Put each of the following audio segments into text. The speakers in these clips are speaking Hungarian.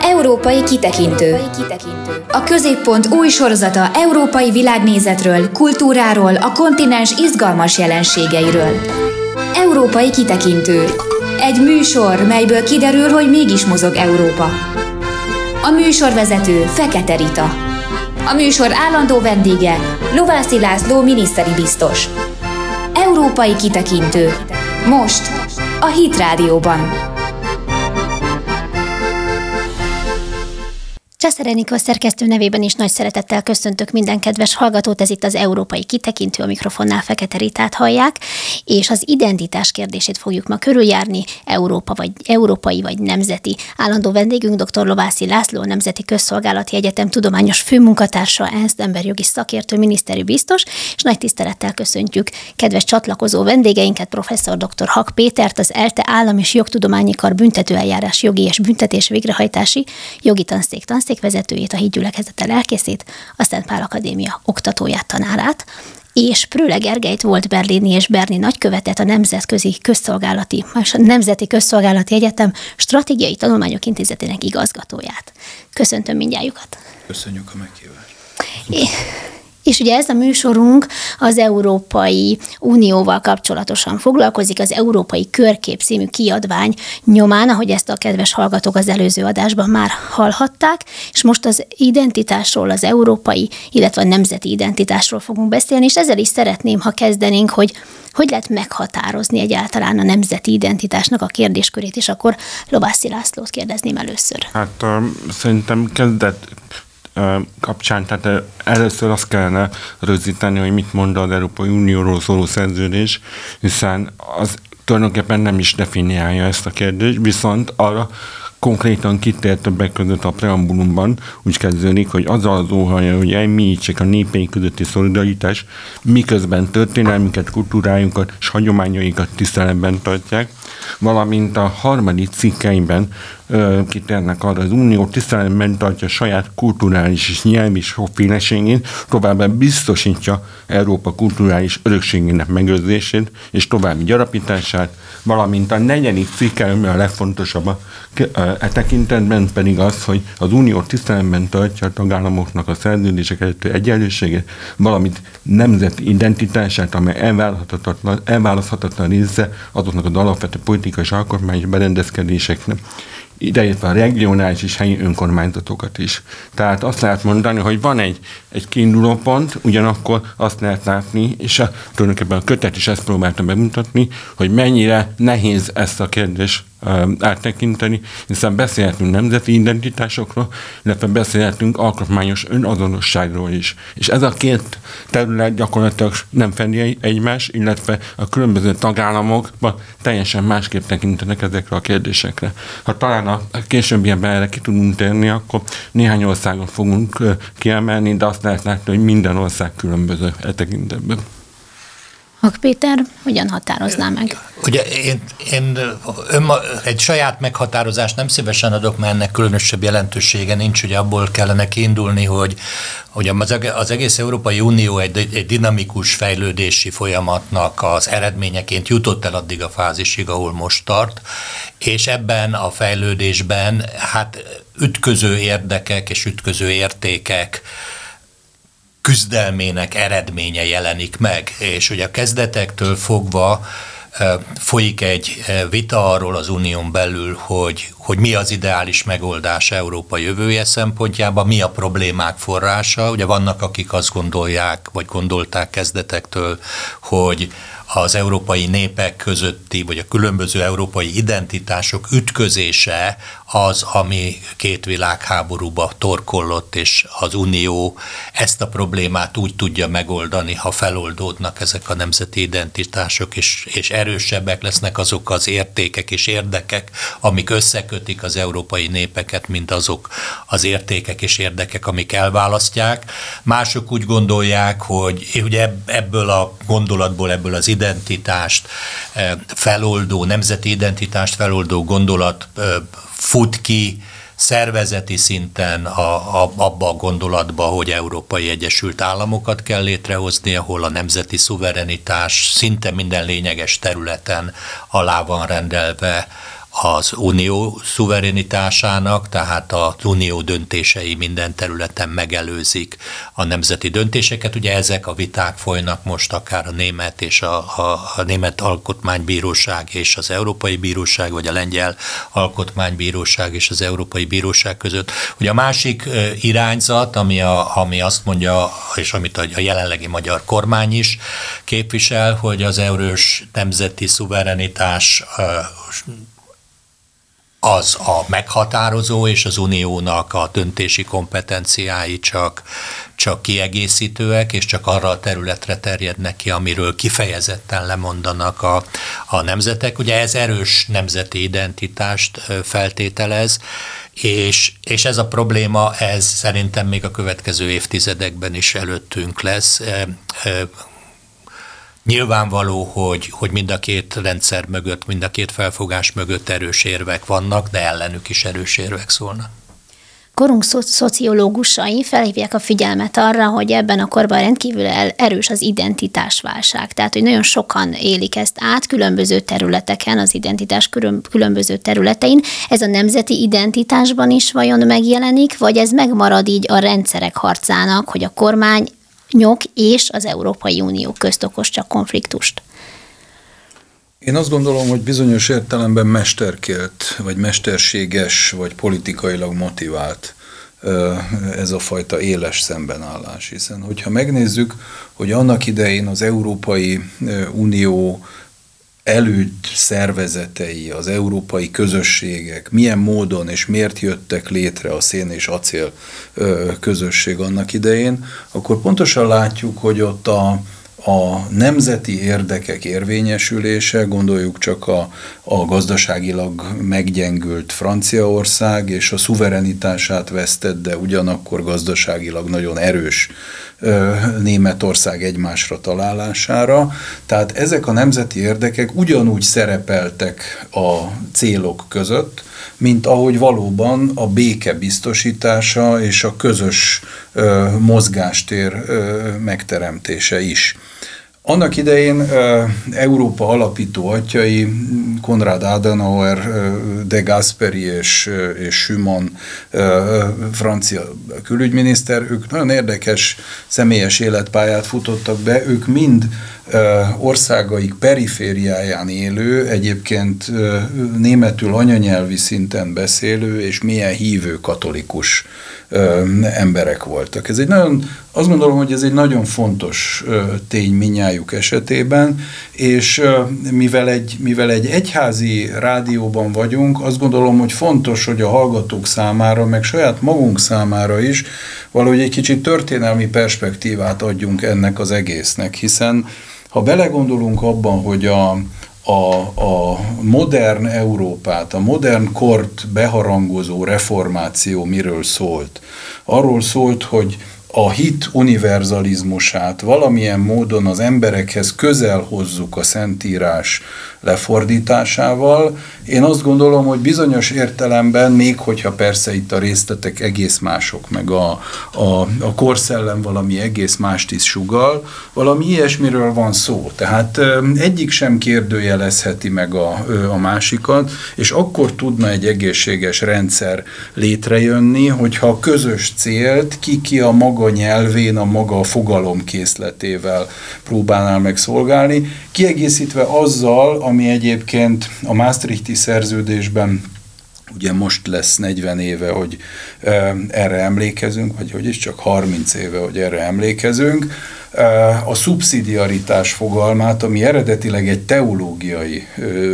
Európai kitekintő. A középpont új sorozata európai világnézetről, kultúráról, a kontinens izgalmas jelenségeiről. Európai kitekintő. Egy műsor, melyből kiderül, hogy mégis mozog Európa. A műsorvezető Fekete Rita. A műsor állandó vendége Lovászi László miniszteri biztos. Európai kitekintő. Most a Hit Rádióban. Császár Enikó szerkesztő nevében is nagy szeretettel köszöntök minden kedves hallgatót, ez itt az Európai Kitekintő, a mikrofonnál Fekete Ritát hallják, és az identitás kérdését fogjuk ma körüljárni, Európa vagy európai vagy nemzeti. Állandó vendégünk dr. Lovászi László, Nemzeti Közszolgálati Egyetem tudományos főmunkatársa, ENSZ emberjogi szakértő, miniszteri biztos, és nagy tisztelettel köszöntjük kedves csatlakozó vendégeinket, professzor dr. Hak Pétert, az ELTE Állam és Jogtudományi Kar büntetőeljárás jogi és büntetés végrehajtási jogi tanszék tanszék tanszékvezetőjét, a hídgyülekezete lelkészét, a Szent Pál Akadémia oktatóját, tanárát, és Prőle Gergelyt volt berlini és berni nagykövetet a Nemzetközi Közszolgálati, a Nemzeti Közszolgálati Egyetem Stratégiai Tanulmányok Intézetének igazgatóját. Köszöntöm mindjájukat. Köszönjük a meghívást. É. És ugye ez a műsorunk az Európai Unióval kapcsolatosan foglalkozik, az Európai Körkép című kiadvány nyomán, ahogy ezt a kedves hallgatók az előző adásban már hallhatták, és most az identitásról, az európai, illetve a nemzeti identitásról fogunk beszélni, és ezzel is szeretném, ha kezdenénk, hogy hogy lehet meghatározni egyáltalán a nemzeti identitásnak a kérdéskörét, és akkor Lovászi Lászlót kérdezném először. Hát uh, szerintem kezdett kapcsán, tehát először azt kellene rögzíteni, hogy mit mond az Európai Unióról szóló szerződés, hiszen az tulajdonképpen nem is definiálja ezt a kérdést, viszont arra konkrétan kitér többek között a preambulumban, úgy kezdődik, hogy azzal az óhaja, hogy elmélyítsék a népeink közötti szolidaritás, miközben történelmünket, kultúrájunkat és hagyományainkat tiszteletben tartják, valamint a harmadik cikkeiben kitérnek arra, az Unió tiszteletben tartja saját kulturális és nyelvi sokféleségét, továbbá biztosítja Európa kulturális örökségének megőrzését és további gyarapítását, valamint a negyedik cikke, ami a legfontosabb a e tekintetben pedig az, hogy az Unió tiszteletben tartja a tagállamoknak a szerződések előtti egyenlőségét, valamint nemzeti identitását, amely elválaszthatatlan, elválaszthatatlan része azoknak az alapvető politikai és alkotmányos berendezkedéseknek, idejétve a regionális és helyi önkormányzatokat is. Tehát azt lehet mondani, hogy van egy, egy kiinduló pont, ugyanakkor azt lehet látni, és a, tulajdonképpen a kötet is ezt próbálta bemutatni, hogy mennyire nehéz ezt a kérdést áttekinteni, hiszen beszélhetünk nemzeti identitásokról, illetve beszélhetünk alkotmányos önazonosságról is. És ez a két terület gyakorlatilag nem fedi egymás, illetve a különböző tagállamokban teljesen másképp tekintenek ezekre a kérdésekre. Ha talán a későbbiekben erre ki tudunk térni, akkor néhány országot fogunk kiemelni, de azt lehet látni, hogy minden ország különböző e tekintetben. Mag Péter, hogyan határozná meg? Ugye én, én önma, egy saját meghatározást nem szívesen adok, mert ennek különösebb jelentősége nincs, ugye abból kellene kiindulni, hogy, hogy az egész Európai Unió egy, egy dinamikus fejlődési folyamatnak az eredményeként jutott el addig a fázisig, ahol most tart, és ebben a fejlődésben hát ütköző érdekek és ütköző értékek, küzdelmének eredménye jelenik meg, és hogy a kezdetektől fogva folyik egy vita arról az unión belül, hogy, hogy mi az ideális megoldás Európa jövője szempontjában, mi a problémák forrása. Ugye vannak, akik azt gondolják, vagy gondolták kezdetektől, hogy az európai népek közötti, vagy a különböző európai identitások ütközése az, ami két világháborúba torkollott, és az Unió ezt a problémát úgy tudja megoldani, ha feloldódnak ezek a nemzeti identitások, és, és erősebbek lesznek azok az értékek és érdekek, amik összekötik az európai népeket, mint azok az értékek és érdekek, amik elválasztják. Mások úgy gondolják, hogy ugye ebből a gondolatból, ebből az identitást eh, feloldó, nemzeti identitást feloldó gondolat eh, fut ki szervezeti szinten a, a, abba a gondolatba, hogy Európai Egyesült Államokat kell létrehozni, ahol a nemzeti szuverenitás szinte minden lényeges területen alá van rendelve az unió szuverenitásának, tehát az unió döntései minden területen megelőzik a nemzeti döntéseket. Ugye ezek a viták folynak most akár a német és a, a, a német alkotmánybíróság és az Európai Bíróság, vagy a lengyel alkotmánybíróság és az Európai Bíróság között. Ugye a másik irányzat, ami, a, ami azt mondja, és amit a jelenlegi magyar kormány is képvisel, hogy az erős nemzeti szuverenitás az a meghatározó, és az uniónak a döntési kompetenciái csak, csak kiegészítőek, és csak arra a területre terjednek ki, amiről kifejezetten lemondanak a, a nemzetek. Ugye ez erős nemzeti identitást feltételez, és, és ez a probléma, ez szerintem még a következő évtizedekben is előttünk lesz Nyilvánvaló, hogy, hogy mind a két rendszer mögött, mind a két felfogás mögött erős érvek vannak, de ellenük is erős érvek szólnak. Korunk szo- szociológusai felhívják a figyelmet arra, hogy ebben a korban rendkívül erős az identitásválság. Tehát, hogy nagyon sokan élik ezt át különböző területeken, az identitás különböző területein. Ez a nemzeti identitásban is vajon megjelenik, vagy ez megmarad így a rendszerek harcának, hogy a kormány nyok és az Európai Unió közt okoz csak konfliktust? Én azt gondolom, hogy bizonyos értelemben mesterkélt, vagy mesterséges, vagy politikailag motivált ez a fajta éles szembenállás. Hiszen, hogyha megnézzük, hogy annak idején az Európai Unió előtt szervezetei, az európai közösségek milyen módon és miért jöttek létre a szén és acél közösség annak idején, akkor pontosan látjuk, hogy ott a, a nemzeti érdekek érvényesülése, gondoljuk csak a, a gazdaságilag meggyengült Franciaország és a szuverenitását vesztett, de ugyanakkor gazdaságilag nagyon erős Németország egymásra találására. Tehát ezek a nemzeti érdekek ugyanúgy szerepeltek a célok között, mint ahogy valóban a béke biztosítása és a közös mozgástér megteremtése is. Annak idején Európa alapító atyai, Konrad Adenauer, de Gasperi és, és Schumann, francia külügyminiszter, ők nagyon érdekes személyes életpályát futottak be, ők mind országaik perifériáján élő, egyébként németül anyanyelvi szinten beszélő és milyen hívő katolikus emberek voltak. Ez egy nagyon, azt gondolom, hogy ez egy nagyon fontos tény minnyájuk esetében, és mivel egy, mivel egy egyházi rádióban vagyunk, azt gondolom, hogy fontos, hogy a hallgatók számára, meg saját magunk számára is valahogy egy kicsit történelmi perspektívát adjunk ennek az egésznek, hiszen ha belegondolunk abban, hogy a, a, a modern Európát, a modern kort beharangozó reformáció miről szólt? Arról szólt, hogy a hit univerzalizmusát valamilyen módon az emberekhez közel hozzuk a Szentírás lefordításával. Én azt gondolom, hogy bizonyos értelemben, még hogyha persze itt a részletek egész mások, meg a, a, a korszellem valami egész mást is sugal, valami ilyesmiről van szó. Tehát egyik sem kérdőjelezheti meg a, a másikat, és akkor tudna egy egészséges rendszer létrejönni, hogyha a közös célt ki-ki a maga nyelvén, a maga fogalomkészletével próbálnál meg szolgálni, kiegészítve azzal, ami egyébként a Maastrichti szerződésben ugye most lesz 40 éve, hogy erre emlékezünk, vagy hogy is csak 30 éve, hogy erre emlékezünk, a szubszidiaritás fogalmát, ami eredetileg egy teológiai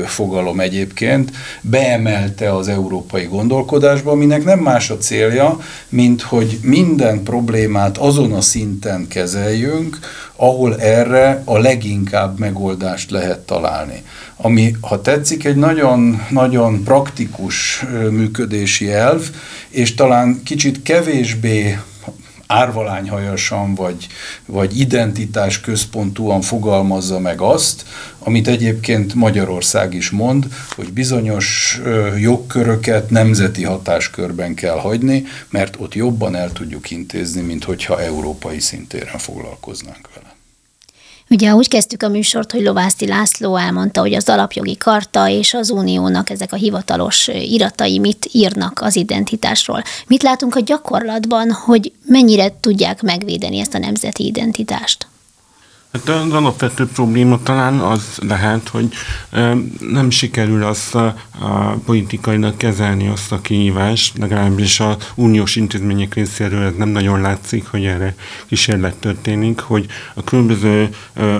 fogalom egyébként, beemelte az európai gondolkodásba, aminek nem más a célja, mint hogy minden problémát azon a szinten kezeljünk, ahol erre a leginkább megoldást lehet találni. Ami, ha tetszik, egy nagyon, nagyon praktikus működési elv, és talán kicsit kevésbé árvalányhajasan vagy, vagy identitás központúan fogalmazza meg azt, amit egyébként Magyarország is mond, hogy bizonyos jogköröket nemzeti hatáskörben kell hagyni, mert ott jobban el tudjuk intézni, mint hogyha európai szintéren foglalkoznánk vele. Ugye úgy kezdtük a műsort, hogy Lovászti László elmondta, hogy az alapjogi karta és az uniónak ezek a hivatalos iratai mit írnak az identitásról. Mit látunk a gyakorlatban, hogy mennyire tudják megvédeni ezt a nemzeti identitást? Hát az alapvető probléma talán az lehet, hogy nem sikerül azt a, a politikainak kezelni azt a kihívást, legalábbis a uniós intézmények részéről ez nem nagyon látszik, hogy erre kísérlet történik, hogy a különböző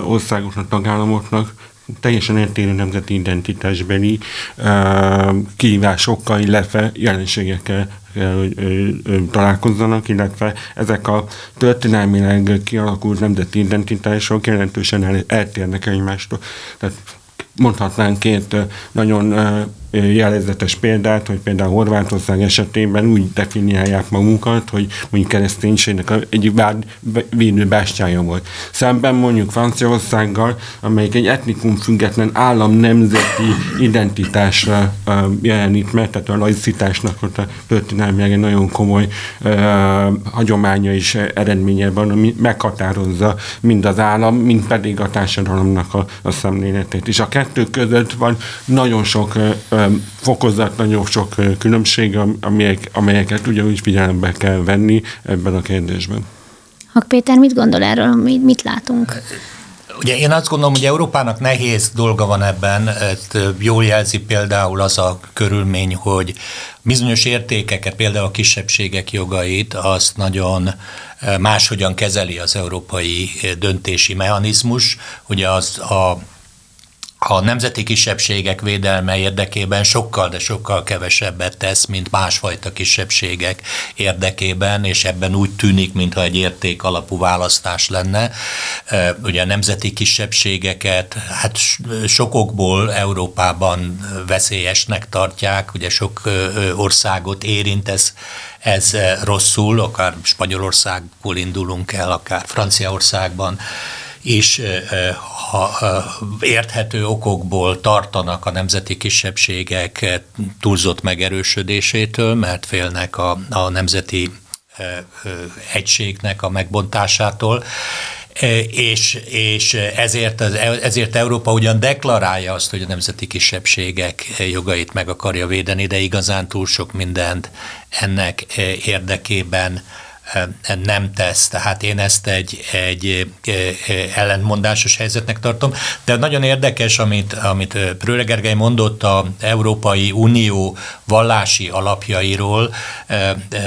országoknak, tagállamoknak teljesen eltérő nemzeti identitásbeli uh, kihívásokkal, illetve jelenségekkel hogy találkozzanak, illetve ezek a történelmileg kialakult nemzeti identitások jelentősen eltérnek egymástól. Tehát mondhatnánk két nagyon jellegzetes példát, hogy például Horvátország esetében úgy definiálják magukat, hogy mondjuk kereszténységnek egy védő bástyája volt. Szemben mondjuk Franciaországgal, amelyik egy etnikum független állam nemzeti identitásra jelenít meg, tehát a laicitásnak ott a történelmileg egy nagyon komoly uh, hagyománya és eredménye van, ami meghatározza mind az állam, mind pedig a társadalomnak a, a szemléletét. És a kettő között van nagyon sok uh, fokozat nagyon sok különbség, amelyek, amelyeket ugyanúgy figyelembe kell venni ebben a kérdésben. Hak Péter, mit gondol erről, mit, mit látunk? Ugye én azt gondolom, hogy Európának nehéz dolga van ebben, ezt jól jelzi például az a körülmény, hogy bizonyos értékeket, például a kisebbségek jogait, azt nagyon máshogyan kezeli az európai döntési mechanizmus. Ugye az a a nemzeti kisebbségek védelme érdekében sokkal, de sokkal kevesebbet tesz, mint másfajta kisebbségek érdekében, és ebben úgy tűnik, mintha egy érték alapú választás lenne. Ugye a nemzeti kisebbségeket hát sokokból Európában veszélyesnek tartják, ugye sok országot érint ez, ez rosszul, akár Spanyolországból indulunk el, akár Franciaországban, és ha érthető okokból tartanak a nemzeti kisebbségek túlzott megerősödésétől, mert félnek a, a nemzeti egységnek a megbontásától, és, és ezért, ezért Európa ugyan deklarálja azt, hogy a nemzeti kisebbségek jogait meg akarja védeni, de igazán túl sok mindent ennek érdekében nem tesz. Tehát én ezt egy, egy ellentmondásos helyzetnek tartom. De nagyon érdekes, amit, amit Prőle Gergely mondott a Európai Unió vallási alapjairól,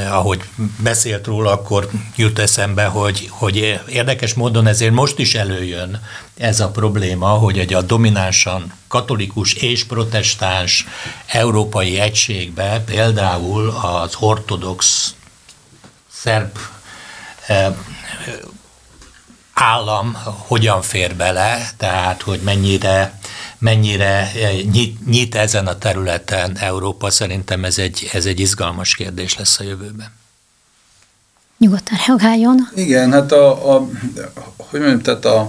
ahogy beszélt róla, akkor jut eszembe, hogy, hogy érdekes módon ezért most is előjön ez a probléma, hogy egy a dominánsan katolikus és protestáns európai egységbe például az ortodox szerb állam hogyan fér bele, tehát hogy mennyire, mennyire nyit, nyit ezen a területen Európa, szerintem ez egy, ez egy izgalmas kérdés lesz a jövőben. Nyugodtan reagáljon. Igen, hát a, a hogy mondjam, tehát a,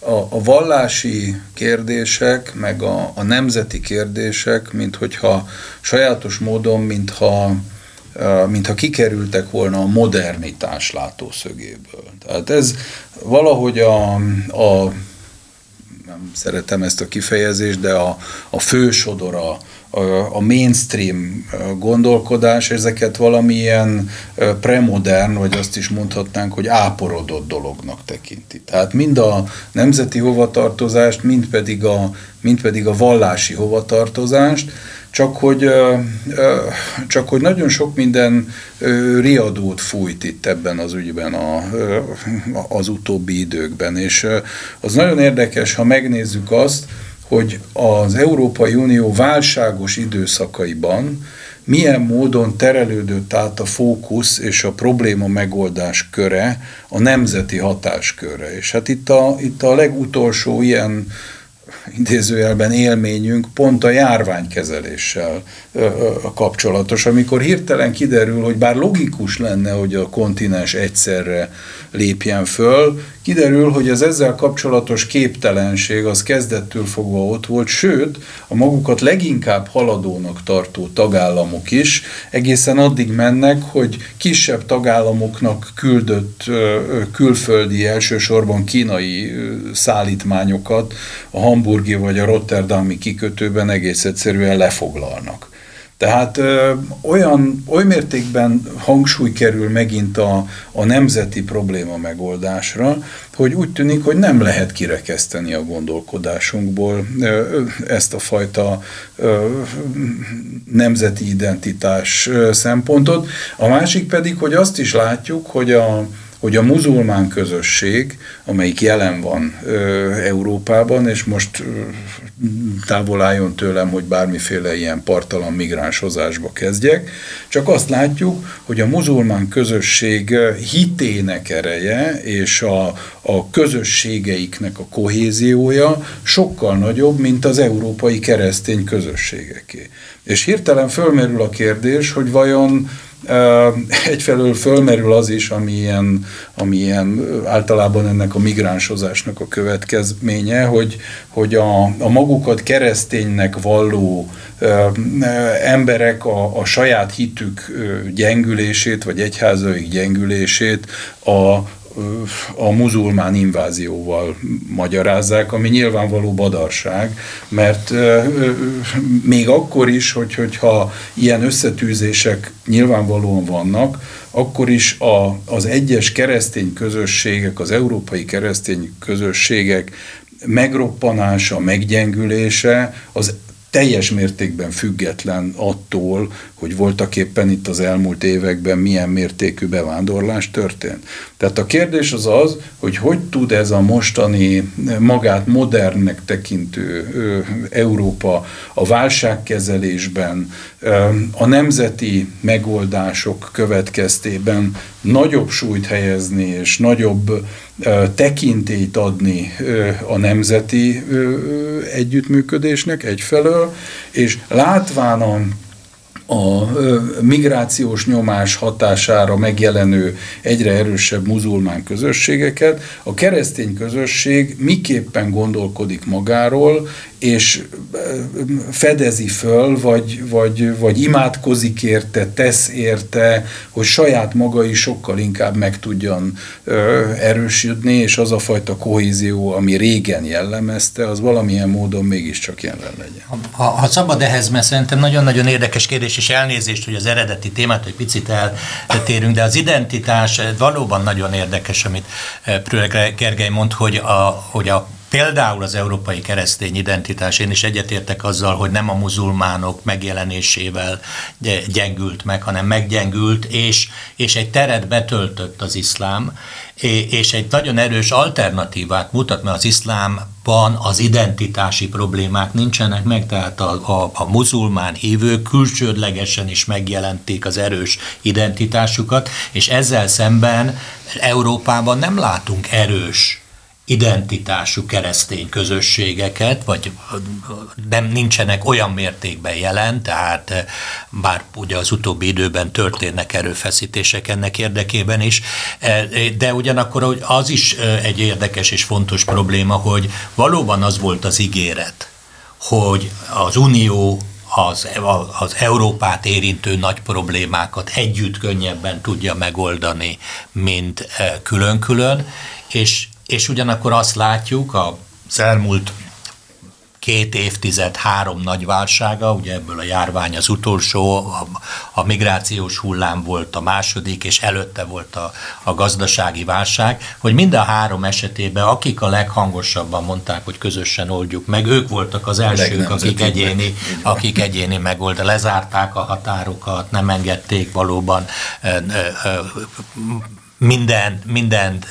a, a vallási kérdések, meg a, a nemzeti kérdések, mint hogyha sajátos módon, mintha mintha kikerültek volna a modernitás látószögéből. Tehát ez valahogy a, a nem szeretem ezt a kifejezést, de a, a fősodora, a, mainstream gondolkodás ezeket valamilyen premodern, vagy azt is mondhatnánk, hogy áporodott dolognak tekinti. Tehát mind a nemzeti hovatartozást, mind pedig a, mind pedig a vallási hovatartozást, csak hogy, csak hogy nagyon sok minden riadót fújt itt ebben az ügyben a, az utóbbi időkben, és az nagyon érdekes, ha megnézzük azt, hogy az Európai Unió válságos időszakaiban milyen módon terelődött át a fókusz és a probléma megoldás köre a nemzeti hatáskörre. És hát itt a, itt a legutolsó ilyen idézőjelben élményünk pont a járványkezeléssel kapcsolatos, amikor hirtelen kiderül, hogy bár logikus lenne, hogy a kontinens egyszerre lépjen föl, kiderül, hogy az ezzel kapcsolatos képtelenség az kezdettől fogva ott volt, sőt, a magukat leginkább haladónak tartó tagállamok is egészen addig mennek, hogy kisebb tagállamoknak küldött külföldi, elsősorban kínai szállítmányokat a hamburgi vagy a rotterdami kikötőben egész egyszerűen lefoglalnak. Tehát ö, olyan, oly mértékben hangsúly kerül megint a, a nemzeti probléma megoldásra, hogy úgy tűnik, hogy nem lehet kirekeszteni a gondolkodásunkból ö, ezt a fajta ö, nemzeti identitás szempontot. A másik pedig, hogy azt is látjuk, hogy a, hogy a muzulmán közösség, amelyik jelen van ö, Európában, és most ö, távol álljon tőlem, hogy bármiféle ilyen partalan migránshozásba kezdjek, csak azt látjuk, hogy a muzulmán közösség hitének ereje és a, a közösségeiknek a kohéziója sokkal nagyobb, mint az európai keresztény közösségeké. És hirtelen fölmerül a kérdés, hogy vajon Egyfelől fölmerül az is, ami ilyen, ami ilyen általában ennek a migránshozásnak a következménye, hogy, hogy a, a magukat kereszténynek valló emberek a, a saját hitük gyengülését, vagy egyházaik gyengülését a, a muzulmán invázióval magyarázzák, ami nyilvánvaló badarság, mert még akkor is, hogy, hogyha ilyen összetűzések nyilvánvalóan vannak, akkor is a, az egyes keresztény közösségek, az európai keresztény közösségek megroppanása, meggyengülése az teljes mértékben független attól, hogy voltak éppen itt az elmúlt években milyen mértékű bevándorlás történt. Tehát a kérdés az az, hogy hogy tud ez a mostani magát modernnek tekintő Európa a válságkezelésben, a nemzeti megoldások következtében nagyobb súlyt helyezni és nagyobb tekintélyt adni a nemzeti együttműködésnek egyfelől, és látván a a migrációs nyomás hatására megjelenő egyre erősebb muzulmán közösségeket, a keresztény közösség miképpen gondolkodik magáról, és fedezi föl, vagy, vagy, vagy imádkozik érte, tesz érte, hogy saját maga is sokkal inkább meg tudjon erősödni, és az a fajta kohézió, ami régen jellemezte, az valamilyen módon mégiscsak jelen legyen. Ha, ha szabad ehhez, mert szerintem nagyon-nagyon érdekes kérdés, és elnézést, hogy az eredeti témát egy picit eltérünk, de az identitás valóban nagyon érdekes, amit Prőle Gergely mond, hogy a, hogy a például az európai keresztény identitás, én is egyetértek azzal, hogy nem a muzulmánok megjelenésével gyengült meg, hanem meggyengült, és, és egy teret betöltött az iszlám, és egy nagyon erős alternatívát mutat, mert az iszlámban az identitási problémák nincsenek meg, tehát a, a, a muzulmán hívők külsődlegesen is megjelenték az erős identitásukat, és ezzel szemben Európában nem látunk erős identitású keresztény közösségeket, vagy nem nincsenek olyan mértékben jelen, tehát eh, bár ugye az utóbbi időben történnek erőfeszítések ennek érdekében is, eh, de ugyanakkor az is eh, egy érdekes és fontos probléma, hogy valóban az volt az ígéret, hogy az Unió az, az Európát érintő nagy problémákat együtt könnyebben tudja megoldani, mint külön-külön, és és ugyanakkor azt látjuk az elmúlt két évtized, három nagy válsága, ugye ebből a járvány az utolsó, a, a migrációs hullám volt a második, és előtte volt a, a gazdasági válság, hogy mind a három esetében, akik a leghangosabban mondták, hogy közösen oldjuk meg, ők voltak az elsők, akik egyéni, akik egyéni megold, lezárták a határokat, nem engedték valóban mindent, mindent,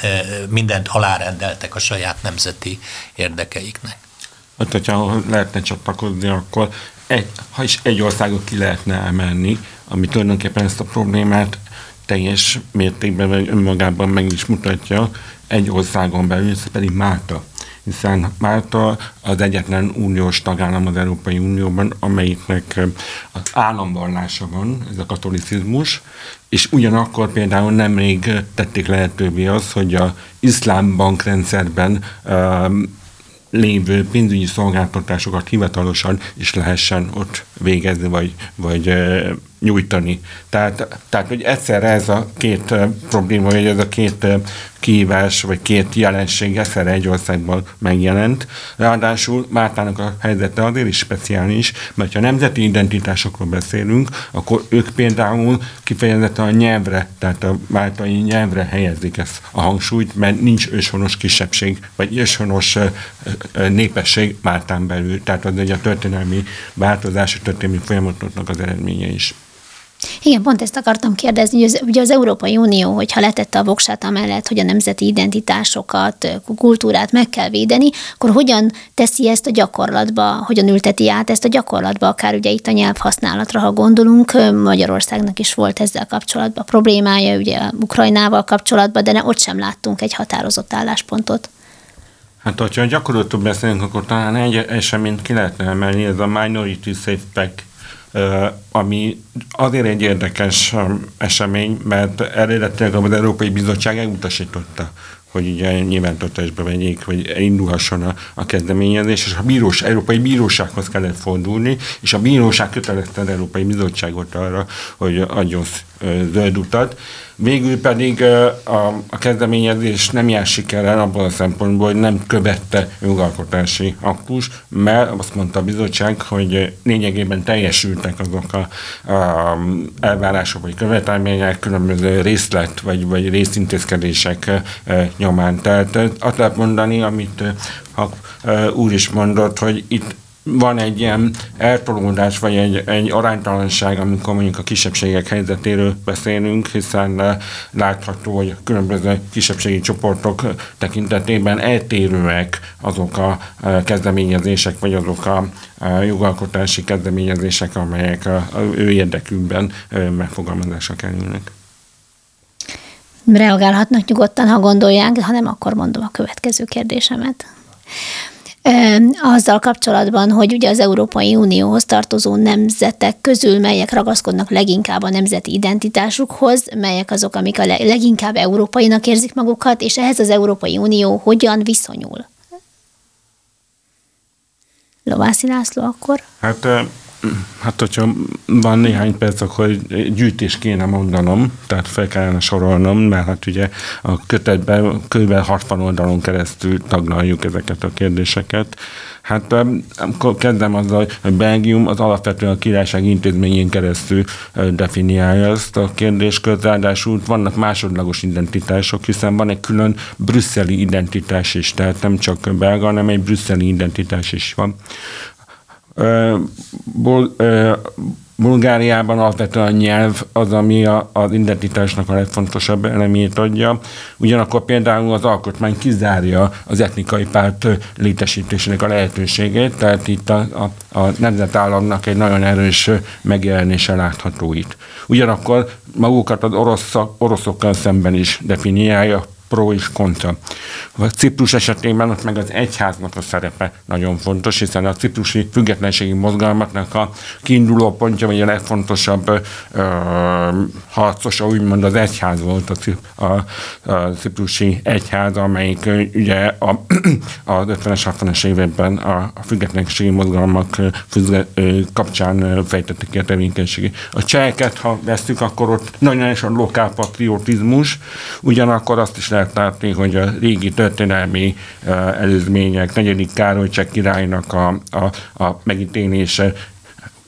mindent alárendeltek a saját nemzeti érdekeiknek. Hát, hogyha lehetne csatlakozni, akkor egy, ha is egy országot ki lehetne emelni, ami tulajdonképpen ezt a problémát teljes mértékben vagy önmagában meg is mutatja egy országon belül, ez pedig Málta. Hiszen Málta az egyetlen uniós tagállam az Európai Unióban, amelyiknek az államvallása van, ez a katolicizmus, és ugyanakkor például nemrég tették lehetővé az, hogy a iszlám bankrendszerben lévő pénzügyi szolgáltatásokat hivatalosan is lehessen ott végezni, vagy, vagy nyújtani. Tehát, tehát, hogy egyszerre ez a két probléma, vagy ez a két kihívás, vagy két jelenség egyszerre egy országban megjelent. Ráadásul Máltának a helyzete azért is speciális, mert ha nemzeti identitásokról beszélünk, akkor ők például kifejezetten a nyelvre, tehát a máltai nyelvre helyezik ezt a hangsúlyt, mert nincs őshonos kisebbség, vagy őshonos népesség Máltán belül. Tehát az egy a történelmi változás, a történelmi folyamatoknak az eredménye is. Igen, pont ezt akartam kérdezni, hogy az, ugye az Európai Unió, hogyha letette a voksát amellett, hogy a nemzeti identitásokat, kultúrát meg kell védeni, akkor hogyan teszi ezt a gyakorlatba, hogyan ülteti át ezt a gyakorlatba, akár ugye itt a nyelvhasználatra, ha gondolunk, Magyarországnak is volt ezzel kapcsolatban problémája, ugye Ukrajnával kapcsolatban, de ne, ott sem láttunk egy határozott álláspontot. Hát, hogyha gyakorlatban beszélünk, akkor talán egy eseményt ki lehetne emelni, ez a Minority Safe Pack ami azért egy érdekes esemény, mert eredetileg az Európai Bizottság elutasította, hogy ugye nyilvántartásba vegyék, vagy indulhasson a, a kezdeményezés, és a bírós, Európai Bírósághoz kellett fordulni, és a bíróság kötelezte az Európai Bizottságot arra, hogy adjon zöld utat. Végül pedig a, a kezdeményezés nem jár sikerrel abban a szempontból, hogy nem követte jogalkotási aktus, mert azt mondta a bizottság, hogy lényegében teljesültek azok a, a elvárások vagy követelmények, különböző részlet vagy, vagy részintézkedések nyomán. Tehát azt lehet mondani, amit ha úr is mondott, hogy itt van egy ilyen eltolódás, vagy egy, egy aránytalanság, amikor mondjuk a kisebbségek helyzetéről beszélünk, hiszen eh, látható, hogy a különböző kisebbségi csoportok tekintetében eltérőek azok a eh, kezdeményezések, vagy azok a eh, jogalkotási kezdeményezések, amelyek a, ő érdekükben megfogalmazásra kerülnek. Reagálhatnak nyugodtan, ha gondolják, ha nem, akkor mondom a következő kérdésemet azzal kapcsolatban, hogy ugye az Európai Unióhoz tartozó nemzetek közül melyek ragaszkodnak leginkább a nemzeti identitásukhoz, melyek azok, amik a leginkább európainak érzik magukat, és ehhez az Európai Unió hogyan viszonyul? Lovászi László akkor? Hát Hát, hogyha van néhány perc, akkor gyűjtés kéne mondanom, tehát fel kellene sorolnom, mert hát ugye a kötetben kb. 60 oldalon keresztül taglaljuk ezeket a kérdéseket. Hát akkor kezdem azzal, hogy Belgium az alapvetően a királyság intézményén keresztül definiálja ezt a kérdéskört, ráadásul vannak másodlagos identitások, hiszen van egy külön brüsszeli identitás is, tehát nem csak belga, hanem egy brüsszeli identitás is van. Bul- Bulgáriában alapvetően a nyelv az, ami a, az identitásnak a legfontosabb elemét adja. Ugyanakkor például az alkotmány kizárja az etnikai párt létesítésének a lehetőségét, tehát itt a, a, a nemzetállamnak egy nagyon erős megjelenése látható itt. Ugyanakkor magukat az orosz, oroszokkal szemben is definiálja, pro és kontra. A Ciprus esetében ott meg az egyháznak a szerepe nagyon fontos, hiszen a ciprusi függetlenségi mozgalmaknak a kiinduló pontja, vagy a legfontosabb ö, harcosa, úgymond az egyház volt a, a, a ciprusi egyház, amelyik ugye a, a 50-es, 60-es években a, a függetlenségi mozgalmak füzge, kapcsán fejtettek ki a tevékenységi. A cseheket, ha veszük, akkor ott nagyon is a lokál patriotizmus, ugyanakkor azt is lehet lehet látni, hogy a régi történelmi előzmények, negyedik Károly Cseh királynak a, a, a megítélése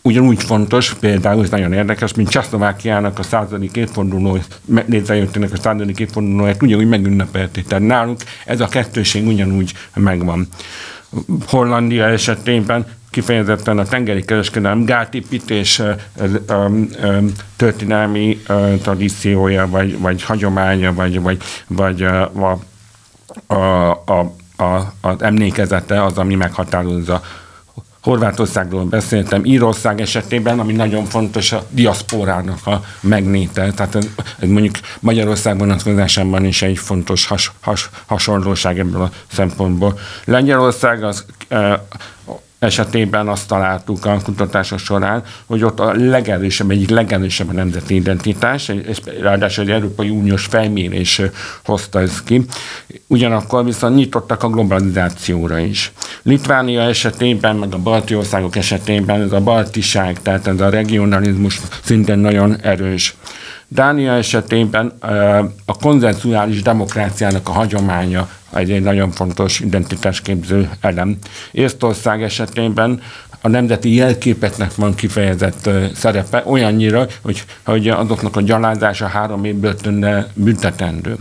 ugyanúgy fontos, például ez nagyon érdekes, mint Csehszlovákiának a századik évforduló, létrejöttének a századik évfordulóját ugyanúgy megünnepelték. Tehát nálunk ez a kettőség ugyanúgy megvan. Hollandia esetében kifejezetten a tengeri kereskedelem gátépítés történelmi tradíciója, vagy, vagy hagyománya, vagy, vagy, vagy a, a, a, a, az emlékezete az, ami meghatározza Horvátországról beszéltem, Írország esetében, ami nagyon fontos a diaszporának a megnéte. Tehát ez, ez mondjuk Magyarország vonatkozásában is egy fontos has, has, hasonlóság ebből a szempontból. Lengyelország az esetében azt találtuk a kutatások során, hogy ott a legerősebb, egyik legerősebb a nemzeti identitás, és ráadásul egy Európai Uniós felmérés hozta ezt ki. Ugyanakkor viszont nyitottak a globalizációra is. Litvánia esetében, meg a balti országok esetében ez a baltiság, tehát ez a regionalizmus szintén nagyon erős. Dánia esetében a konzenzuális demokráciának a hagyománya egy, egy nagyon fontos identitásképző elem. Észtország esetében a nemzeti jelképeknek van kifejezett szerepe, olyannyira, hogy, hogy azoknak a gyalázása három év börtönne büntetendő.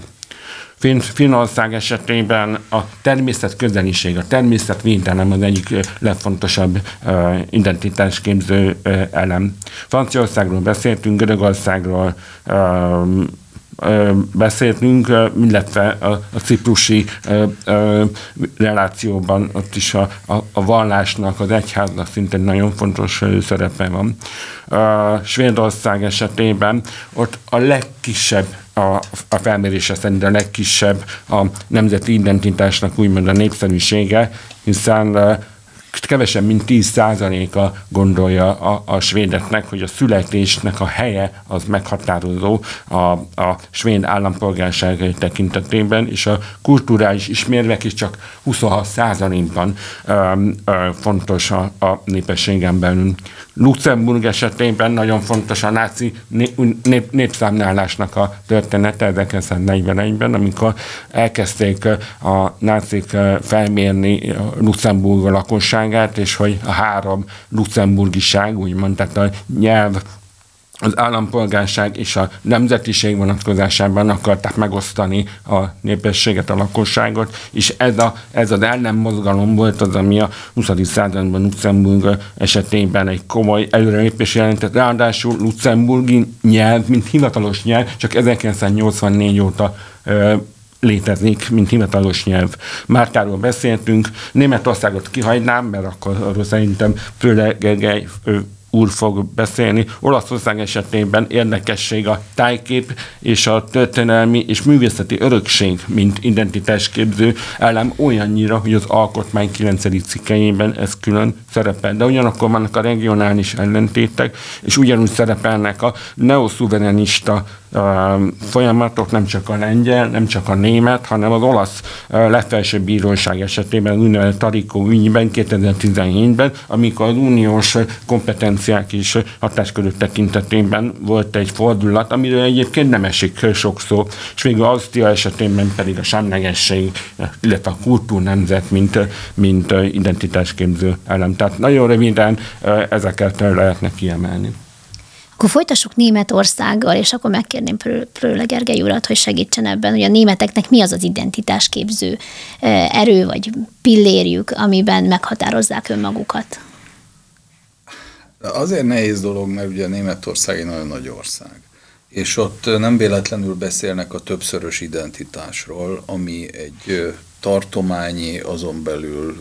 Finn, Finnország esetében a természet közeliség, a természetvédelem az egyik legfontosabb identitásképző elem. Franciaországról beszéltünk, Görögországról, beszéltünk, illetve a, a ciprusi relációban ott is a, a, a vallásnak, az egyháznak szintén nagyon fontos szerepe van. A Svédország esetében ott a legkisebb a, a felmérése szerint a legkisebb a nemzeti identitásnak úgymond a népszerűsége, hiszen kevesebb, mint 10%-a gondolja a, a svédeknek, hogy a születésnek a helye az meghatározó a, a svéd állampolgárság tekintetében, és a kulturális ismérvek is csak 26%-ban fontos a, a népességen belül. Luxemburg esetében nagyon fontos a náci nép, népszámlálásnak a története 1941-ben, amikor elkezdték a nácik felmérni Luxemburg lakosságát, és hogy a három luxemburgiság, úgymond, tehát a nyelv, az állampolgárság és a nemzetiség vonatkozásában akarták megosztani a népességet, a lakosságot, és ez, a, ez az ellen mozgalom volt az, ami a 20. században Luxemburg esetében egy komoly előrelépés jelentett. Ráadásul luxemburgi nyelv, mint hivatalos nyelv, csak 1984 óta létezik, mint hivatalos nyelv. Márkáról beszéltünk, Németországot kihagynám, mert akkor arról szerintem főleg Gergely úr fog beszélni. Olaszország esetében érdekesség a tájkép és a történelmi és művészeti örökség, mint identitásképző elem olyannyira, hogy az alkotmány 9. cikkeiben ez külön szerepel. De ugyanakkor vannak a regionális ellentétek, és ugyanúgy szerepelnek a neoszuverenista folyamatok, nem csak a lengyel, nem csak a német, hanem az olasz legfelsőbb bíróság esetében, úgynevezett Tarikó ügyben 2017-ben, amikor az uniós kompetenciák és hatáskörök tekintetében volt egy fordulat, amiről egyébként nem esik sok szó, és végül Ausztria esetében pedig a semlegesség, illetve a kultúrnemzet, mint, mint identitásképző elem. Tehát nagyon röviden ezeket lehetne kiemelni. Akkor folytassuk Németországgal, és akkor megkérném Prőle Gergely urat, hogy segítsen ebben, hogy a németeknek mi az az identitásképző erő vagy pillérjük, amiben meghatározzák önmagukat. Azért nehéz dolog, mert ugye Németország egy nagyon nagy ország. És ott nem véletlenül beszélnek a többszörös identitásról, ami egy tartományi, azon belül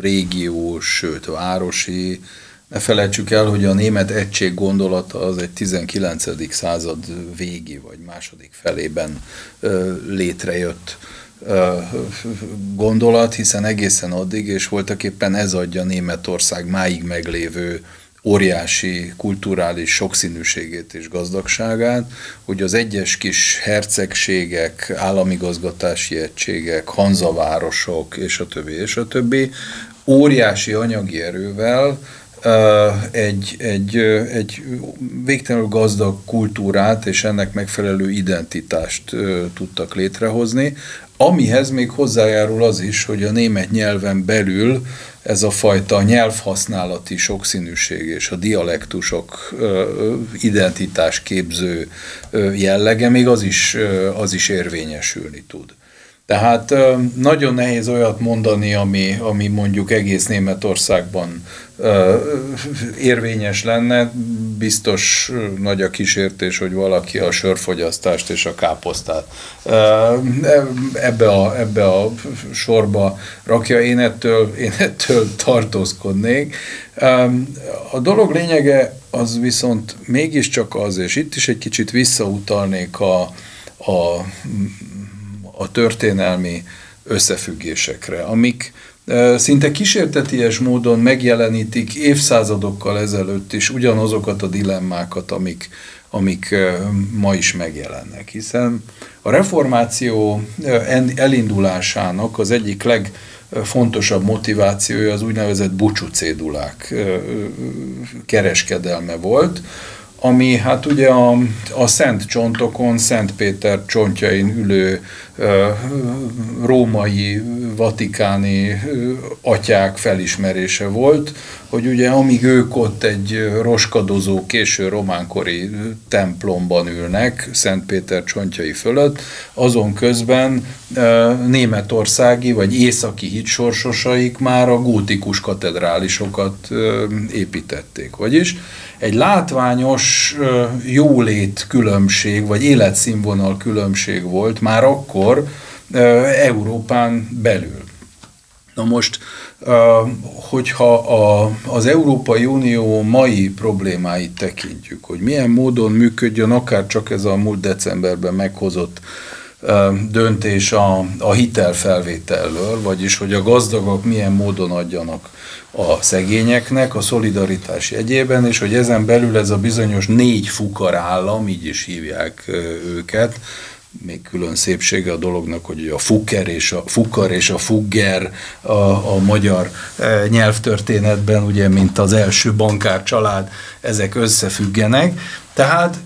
régiós, sőt városi, ne felejtsük el, hogy a német egység gondolata az egy 19. század végi vagy második felében létrejött gondolat, hiszen egészen addig, és voltak éppen ez adja Németország máig meglévő óriási kulturális sokszínűségét és gazdagságát, hogy az egyes kis hercegségek, államigazgatási egységek, hanzavárosok, és a többi, és a többi, óriási anyagi erővel egy, egy, egy végtelenül gazdag kultúrát és ennek megfelelő identitást tudtak létrehozni, amihez még hozzájárul az is, hogy a német nyelven belül ez a fajta nyelvhasználati sokszínűség és a dialektusok identitásképző jellege még az is, az is érvényesülni tud. Tehát nagyon nehéz olyat mondani, ami, ami mondjuk egész Németországban érvényes lenne. Biztos nagy a kísértés, hogy valaki a sörfogyasztást és a káposztát ebbe a, ebbe a sorba rakja. Én ettől, én ettől tartózkodnék. A dolog lényege az viszont mégiscsak az, és itt is egy kicsit visszautalnék a, a a történelmi összefüggésekre, amik szinte kísérteties módon megjelenítik évszázadokkal ezelőtt is ugyanazokat a dilemmákat, amik, amik ma is megjelennek. Hiszen a reformáció elindulásának az egyik legfontosabb motivációja az úgynevezett bucsúcédulák kereskedelme volt, ami hát ugye a, a Szent Csontokon, Szent Péter csontjain ülő római, vatikáni atyák felismerése volt, hogy ugye amíg ők ott egy roskadozó, késő románkori templomban ülnek, Szent Péter csontjai fölött, azon közben németországi vagy északi hitsorsosaik már a gótikus katedrálisokat építették. Vagyis egy látványos jólét különbség, vagy életszínvonal különbség volt már akkor Európán belül. Na most, hogyha a, az Európai Unió mai problémáit tekintjük, hogy milyen módon működjön akár csak ez a múlt decemberben meghozott döntés a, a hitelfelvételről, vagyis hogy a gazdagok milyen módon adjanak a szegényeknek a szolidaritás jegyében, és hogy ezen belül ez a bizonyos négy fukar állam, így is hívják őket, még külön szépsége a dolognak, hogy a fukker és a fukar és a fugger a, a magyar e, nyelvtörténetben, ugye, mint az első bankár család, ezek összefüggenek. Tehát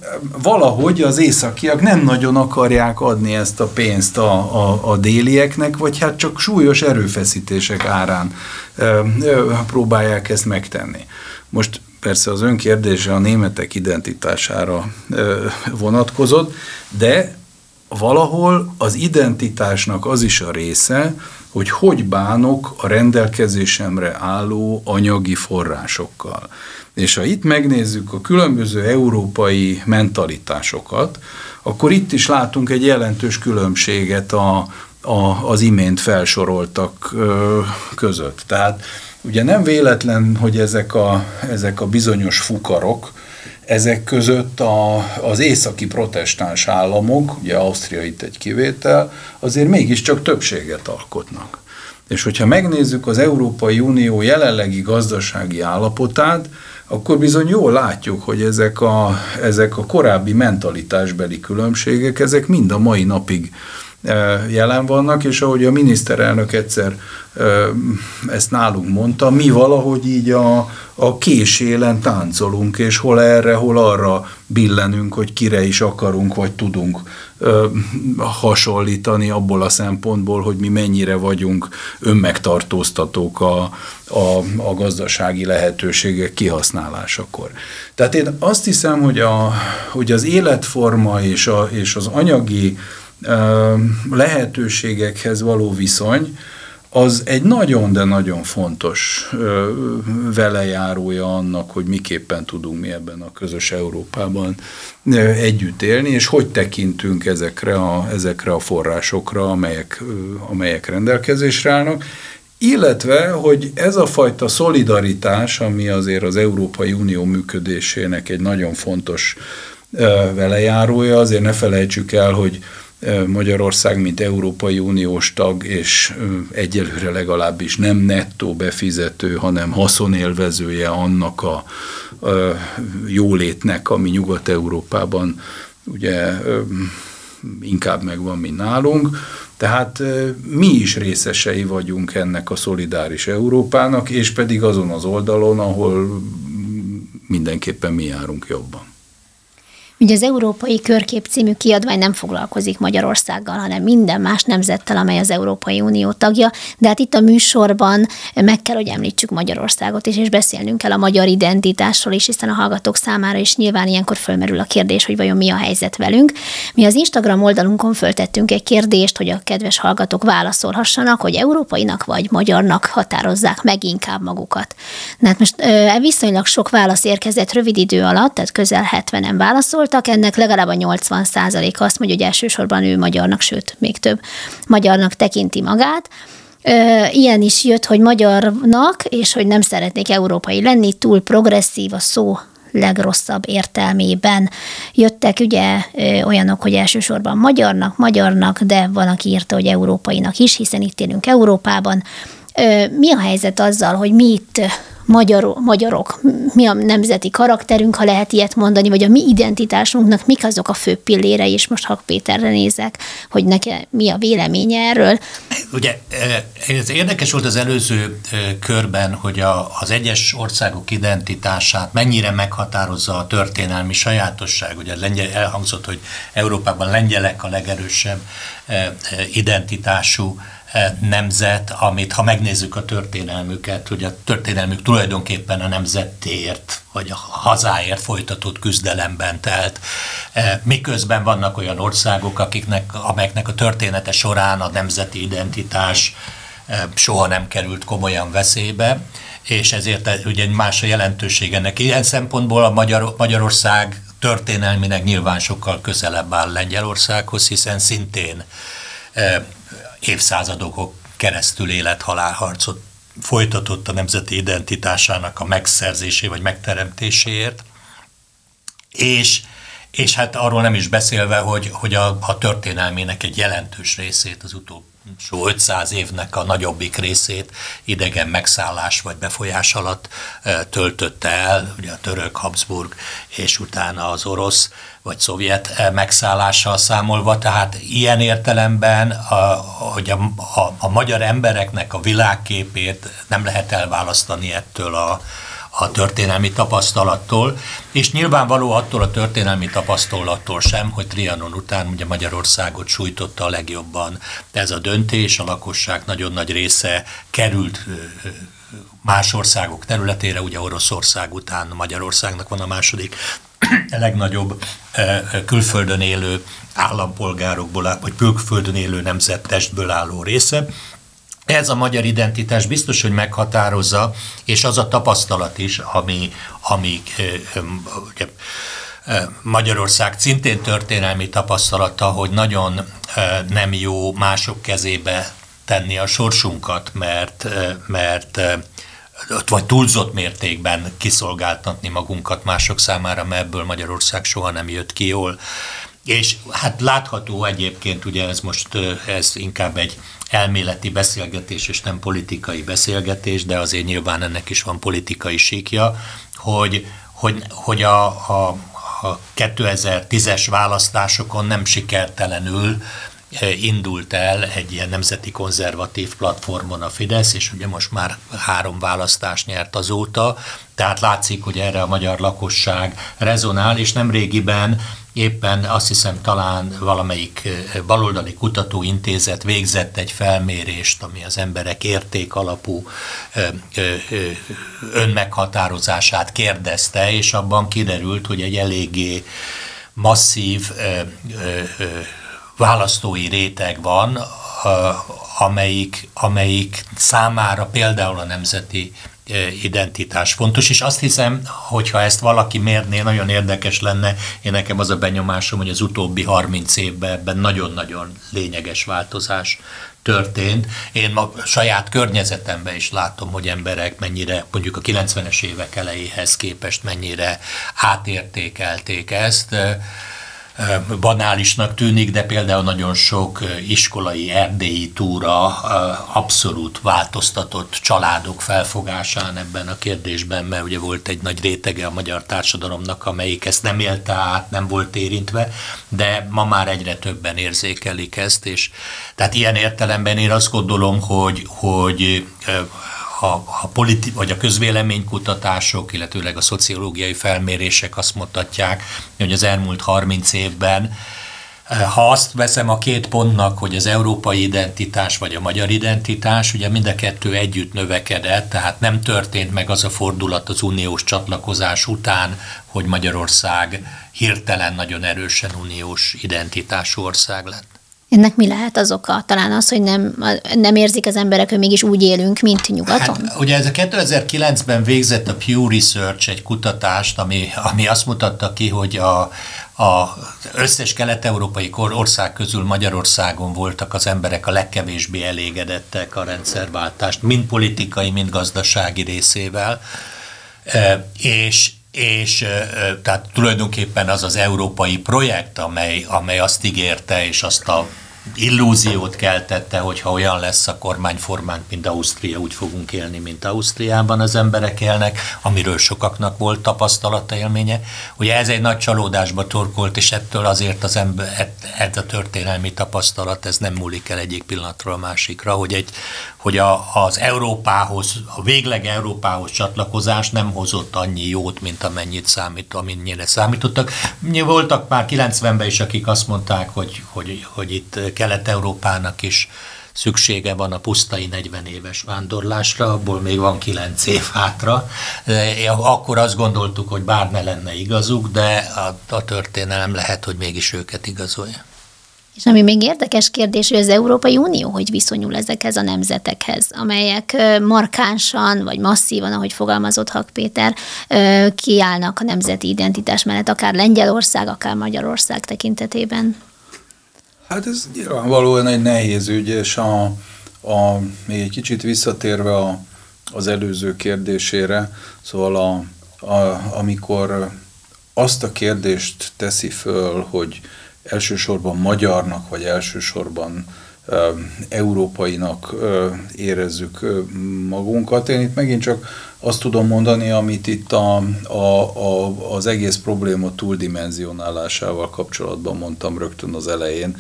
valahogy az északiak nem nagyon akarják adni ezt a pénzt a, a, a délieknek, vagy hát csak súlyos erőfeszítések árán e, e, próbálják ezt megtenni. Most persze az önkérdése a németek identitására vonatkozott, de valahol az identitásnak az is a része, hogy hogy bánok a rendelkezésemre álló anyagi forrásokkal. És ha itt megnézzük a különböző európai mentalitásokat, akkor itt is látunk egy jelentős különbséget a, a, az imént felsoroltak között. Tehát ugye nem véletlen, hogy ezek a, ezek a bizonyos fukarok, ezek között a, az északi protestáns államok, ugye Ausztria itt egy kivétel, azért mégiscsak többséget alkotnak. És hogyha megnézzük az Európai Unió jelenlegi gazdasági állapotát, akkor bizony jól látjuk, hogy ezek a, ezek a korábbi mentalitásbeli különbségek, ezek mind a mai napig jelen vannak, és ahogy a miniszterelnök egyszer ezt nálunk mondta, mi valahogy így a, a késélen táncolunk, és hol erre, hol arra billenünk, hogy kire is akarunk, vagy tudunk hasonlítani abból a szempontból, hogy mi mennyire vagyunk önmegtartóztatók a, a, a gazdasági lehetőségek kihasználásakor. Tehát én azt hiszem, hogy, a, hogy az életforma és, a, és az anyagi lehetőségekhez való viszony, az egy nagyon, de nagyon fontos velejárója annak, hogy miképpen tudunk mi ebben a közös Európában együtt élni, és hogy tekintünk ezekre a, ezekre a forrásokra, amelyek, amelyek rendelkezésre állnak, illetve, hogy ez a fajta szolidaritás, ami azért az Európai Unió működésének egy nagyon fontos velejárója, azért ne felejtsük el, hogy Magyarország, mint Európai Uniós tag, és egyelőre legalábbis nem nettó befizető, hanem haszonélvezője annak a, jólétnek, ami Nyugat-Európában ugye inkább megvan, mint nálunk. Tehát mi is részesei vagyunk ennek a szolidáris Európának, és pedig azon az oldalon, ahol mindenképpen mi járunk jobban. Ugye az Európai Körkép című kiadvány nem foglalkozik Magyarországgal, hanem minden más nemzettel, amely az Európai Unió tagja, de hát itt a műsorban meg kell, hogy említsük Magyarországot is, és beszélnünk kell a magyar identitásról is, hiszen a hallgatók számára is nyilván ilyenkor fölmerül a kérdés, hogy vajon mi a helyzet velünk. Mi az Instagram oldalunkon föltettünk egy kérdést, hogy a kedves hallgatók válaszolhassanak, hogy európainak vagy magyarnak határozzák meg inkább magukat. Na hát most e viszonylag sok válasz érkezett rövid idő alatt, tehát közel 70-en válaszoltak, ennek legalább a 80 azt mondja, hogy elsősorban ő magyarnak, sőt, még több magyarnak tekinti magát. Ilyen is jött, hogy magyarnak, és hogy nem szeretnék európai lenni, túl progresszív a szó legrosszabb értelmében. Jöttek ugye olyanok, hogy elsősorban magyarnak, magyarnak, de van, aki írta, hogy európainak is, hiszen itt élünk Európában. Mi a helyzet azzal, hogy mi itt magyar, magyarok, mi a nemzeti karakterünk, ha lehet ilyet mondani, vagy a mi identitásunknak mik azok a fő pillére, és most Hak Péterre nézek, hogy neki mi a véleménye erről. Ugye ez érdekes volt az előző körben, hogy a, az egyes országok identitását mennyire meghatározza a történelmi sajátosság. Ugye lengyel, elhangzott, hogy Európában lengyelek a legerősebb identitású E, nemzet, amit ha megnézzük a történelmüket, hogy a történelmük tulajdonképpen a nemzetért, vagy a hazáért folytatott küzdelemben telt. E, miközben vannak olyan országok, akiknek, amelyeknek a története során a nemzeti identitás e, soha nem került komolyan veszélybe, és ezért ugye más a jelentősége ennek. Ilyen szempontból a Magyar, Magyarország történelminek nyilván sokkal közelebb áll Lengyelországhoz, hiszen szintén évszázadokon keresztül élethalálharcot folytatott a nemzeti identitásának a megszerzésé vagy megteremtéséért, és, és hát arról nem is beszélve, hogy, hogy a, a történelmének egy jelentős részét az utóbbi 500 évnek a nagyobbik részét idegen megszállás vagy befolyás alatt töltötte el, ugye a török, Habsburg és utána az orosz vagy szovjet megszállással számolva, tehát ilyen értelemben, a, hogy a, a, a magyar embereknek a világképét nem lehet elválasztani ettől a, a történelmi tapasztalattól, és nyilvánvaló attól a történelmi tapasztalattól sem, hogy Trianon után ugye Magyarországot sújtotta a legjobban ez a döntés, a lakosság nagyon nagy része került más országok területére, ugye Oroszország után Magyarországnak van a második legnagyobb külföldön élő állampolgárokból, vagy külföldön élő nemzettestből álló része, ez a magyar identitás biztos, hogy meghatározza, és az a tapasztalat is, ami, ami Magyarország szintén történelmi tapasztalata, hogy nagyon nem jó mások kezébe tenni a sorsunkat, mert, mert vagy túlzott mértékben kiszolgáltatni magunkat mások számára, mert ebből Magyarország soha nem jött ki jól. És hát látható egyébként, ugye ez most ez inkább egy elméleti beszélgetés és nem politikai beszélgetés, de azért nyilván ennek is van politikai síkja, hogy, hogy, hogy a, a, a 2010-es választásokon nem sikertelenül indult el egy ilyen nemzeti konzervatív platformon a Fidesz, és ugye most már három választást nyert azóta, tehát látszik, hogy erre a magyar lakosság rezonál, és nem régiben éppen azt hiszem talán valamelyik baloldali kutatóintézet végzett egy felmérést, ami az emberek érték alapú önmeghatározását kérdezte, és abban kiderült, hogy egy eléggé masszív választói réteg van, amelyik, amelyik számára például a nemzeti identitás fontos, és azt hiszem, hogyha ezt valaki mérné, nagyon érdekes lenne, én nekem az a benyomásom, hogy az utóbbi 30 évben ebben nagyon-nagyon lényeges változás történt. Én a saját környezetemben is látom, hogy emberek mennyire, mondjuk a 90-es évek elejéhez képest mennyire átértékelték ezt banálisnak tűnik, de például nagyon sok iskolai erdélyi túra abszolút változtatott családok felfogásán ebben a kérdésben, mert ugye volt egy nagy rétege a magyar társadalomnak, amelyik ezt nem élte át, nem volt érintve, de ma már egyre többen érzékelik ezt, és tehát ilyen értelemben én azt gondolom, hogy, hogy a, a politi- vagy a közvéleménykutatások, illetőleg a szociológiai felmérések azt mutatják, hogy az elmúlt 30 évben ha azt veszem a két pontnak, hogy az európai identitás vagy a magyar identitás, ugye mind a kettő együtt növekedett, tehát nem történt meg az a fordulat az uniós csatlakozás után, hogy Magyarország hirtelen nagyon erősen uniós identitású ország lett. Ennek mi lehet az oka? Talán az, hogy nem, nem érzik az emberek, hogy mégis úgy élünk, mint nyugaton? Hát, ugye ez a 2009-ben végzett a Pew Research egy kutatást, ami, ami azt mutatta ki, hogy a, az összes kelet-európai ország közül Magyarországon voltak az emberek a legkevésbé elégedettek a rendszerváltást, mind politikai, mind gazdasági részével. És, és tehát tulajdonképpen az az európai projekt, amely, amely azt ígérte, és azt a illúziót keltette, hogy ha olyan lesz a kormányformánk, mint Ausztria, úgy fogunk élni, mint Ausztriában az emberek élnek, amiről sokaknak volt tapasztalata élménye. Ugye ez egy nagy csalódásba torkolt, és ettől azért az ember, ez a történelmi tapasztalat, ez nem múlik el egyik pillanatról a másikra, hogy, egy, hogy a, az Európához, a végleg Európához csatlakozás nem hozott annyi jót, mint amennyit számít, amennyire számítottak. Voltak már 90-ben is, akik azt mondták, hogy, hogy, hogy itt Kelet-Európának is szüksége van a pusztai 40 éves vándorlásra, abból még van 9 év hátra. Akkor azt gondoltuk, hogy bár ne lenne igazuk, de a, a történelem lehet, hogy mégis őket igazolja. És ami még érdekes kérdés, hogy az Európai Unió hogy viszonyul ezekhez a nemzetekhez, amelyek markánsan vagy masszívan, ahogy fogalmazott Hak Péter, kiállnak a nemzeti identitás mellett, akár Lengyelország, akár Magyarország tekintetében. Hát ez nyilvánvalóan egy nehéz ügy, és a, a, még egy kicsit visszatérve a, az előző kérdésére, szóval a, a, amikor azt a kérdést teszi föl, hogy elsősorban magyarnak, vagy elsősorban európainak érezzük magunkat. Én itt megint csak azt tudom mondani, amit itt a, a, a, az egész probléma túldimenzionálásával kapcsolatban mondtam rögtön az elején,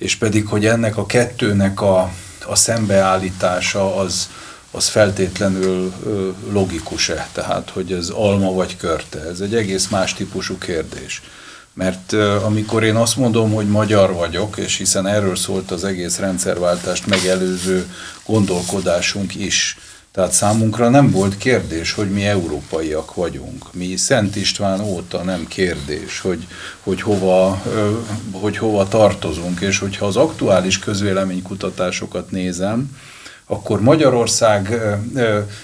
és pedig, hogy ennek a kettőnek a, a szembeállítása az, az feltétlenül logikus-e, tehát hogy ez alma vagy körte, ez egy egész más típusú kérdés. Mert amikor én azt mondom, hogy magyar vagyok, és hiszen erről szólt az egész rendszerváltást megelőző gondolkodásunk is, tehát számunkra nem volt kérdés, hogy mi európaiak vagyunk. Mi Szent István óta nem kérdés, hogy, hogy, hova, hogy hova tartozunk, és hogyha az aktuális közvéleménykutatásokat nézem, akkor Magyarország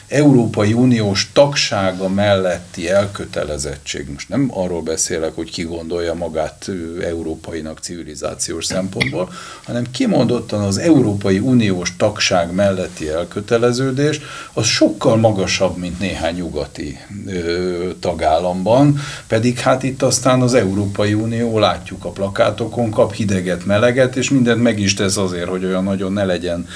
Európai Uniós tagsága melletti elkötelezettség, most nem arról beszélek, hogy ki gondolja magát európainak civilizációs szempontból, hanem kimondottan az Európai Uniós tagság melletti elköteleződés, az sokkal magasabb, mint néhány nyugati tagállamban, pedig hát itt aztán az Európai Unió, látjuk a plakátokon, kap hideget, meleget, és mindent meg is tesz azért, hogy olyan nagyon ne legyen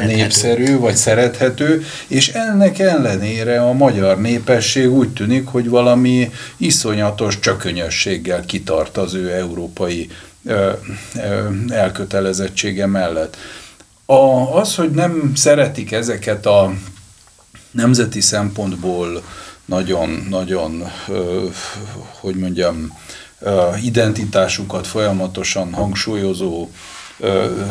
népszerű, vagy szerethető, és ennek ellenére a magyar népesség úgy tűnik, hogy valami iszonyatos csökönyösséggel kitart az ő európai ö, ö, elkötelezettsége mellett. A, az, hogy nem szeretik ezeket a nemzeti szempontból nagyon-nagyon, hogy mondjam, identitásukat folyamatosan hangsúlyozó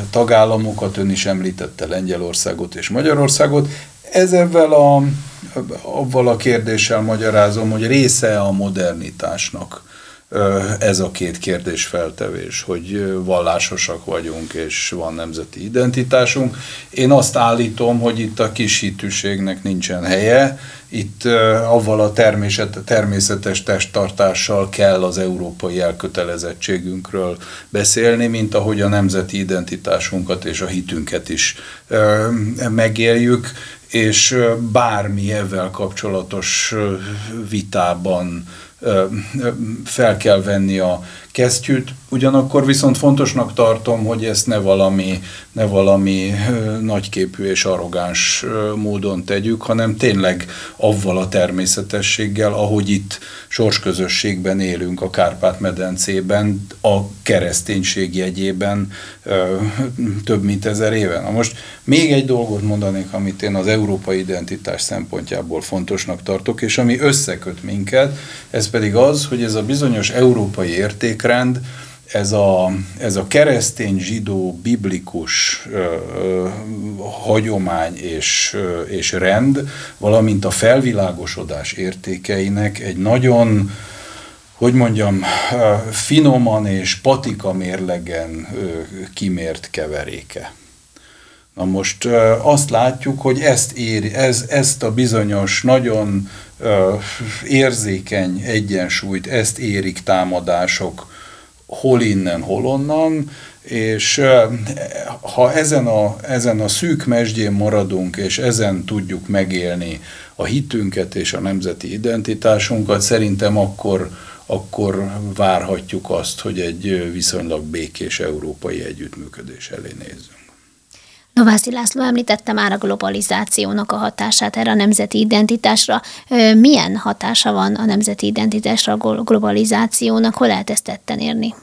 tagállamokat, ön is említette Lengyelországot és Magyarországot. Ezzel a, avval a kérdéssel magyarázom, hogy része a modernitásnak ez a két kérdés feltevés, hogy vallásosak vagyunk, és van nemzeti identitásunk. Én azt állítom, hogy itt a kis hitűségnek nincsen helye, itt avval a természetes testtartással kell az európai elkötelezettségünkről beszélni, mint ahogy a nemzeti identitásunkat és a hitünket is megéljük, és bármi ezzel kapcsolatos vitában fel kell venni a kesztyűt, ugyanakkor viszont fontosnak tartom, hogy ezt ne valami, ne valami nagyképű és arrogáns módon tegyük, hanem tényleg avval a természetességgel, ahogy itt sorsközösségben élünk a Kárpát-medencében, a kereszténység jegyében több mint ezer éven. Na most még egy dolgot mondanék, amit én az európai identitás szempontjából fontosnak tartok, és ami összeköt minket, ez pedig az, hogy ez a bizonyos európai értékrend, ez a, ez a keresztény, zsidó, biblikus ö, ö, hagyomány és, ö, és rend, valamint a felvilágosodás értékeinek egy nagyon, hogy mondjam, finoman és patika mérlegen kimért keveréke. Na most azt látjuk, hogy ezt éri, ez, ezt a bizonyos, nagyon érzékeny egyensúlyt, ezt érik támadások, hol innen, hol onnan, és ha ezen a, ezen a szűk mesdjén maradunk, és ezen tudjuk megélni a hitünket és a nemzeti identitásunkat, szerintem akkor, akkor várhatjuk azt, hogy egy viszonylag békés európai együttműködés elé nézzünk. Novászi László említette már a globalizációnak a hatását erre a nemzeti identitásra. Milyen hatása van a nemzeti identitásra a globalizációnak? Hol lehet ezt tetten érni?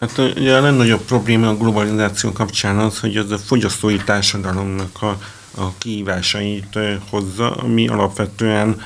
Hát ugye a legnagyobb probléma a globalizáció kapcsán az, hogy az a fogyasztói társadalomnak a, a kihívásait hozza, ami alapvetően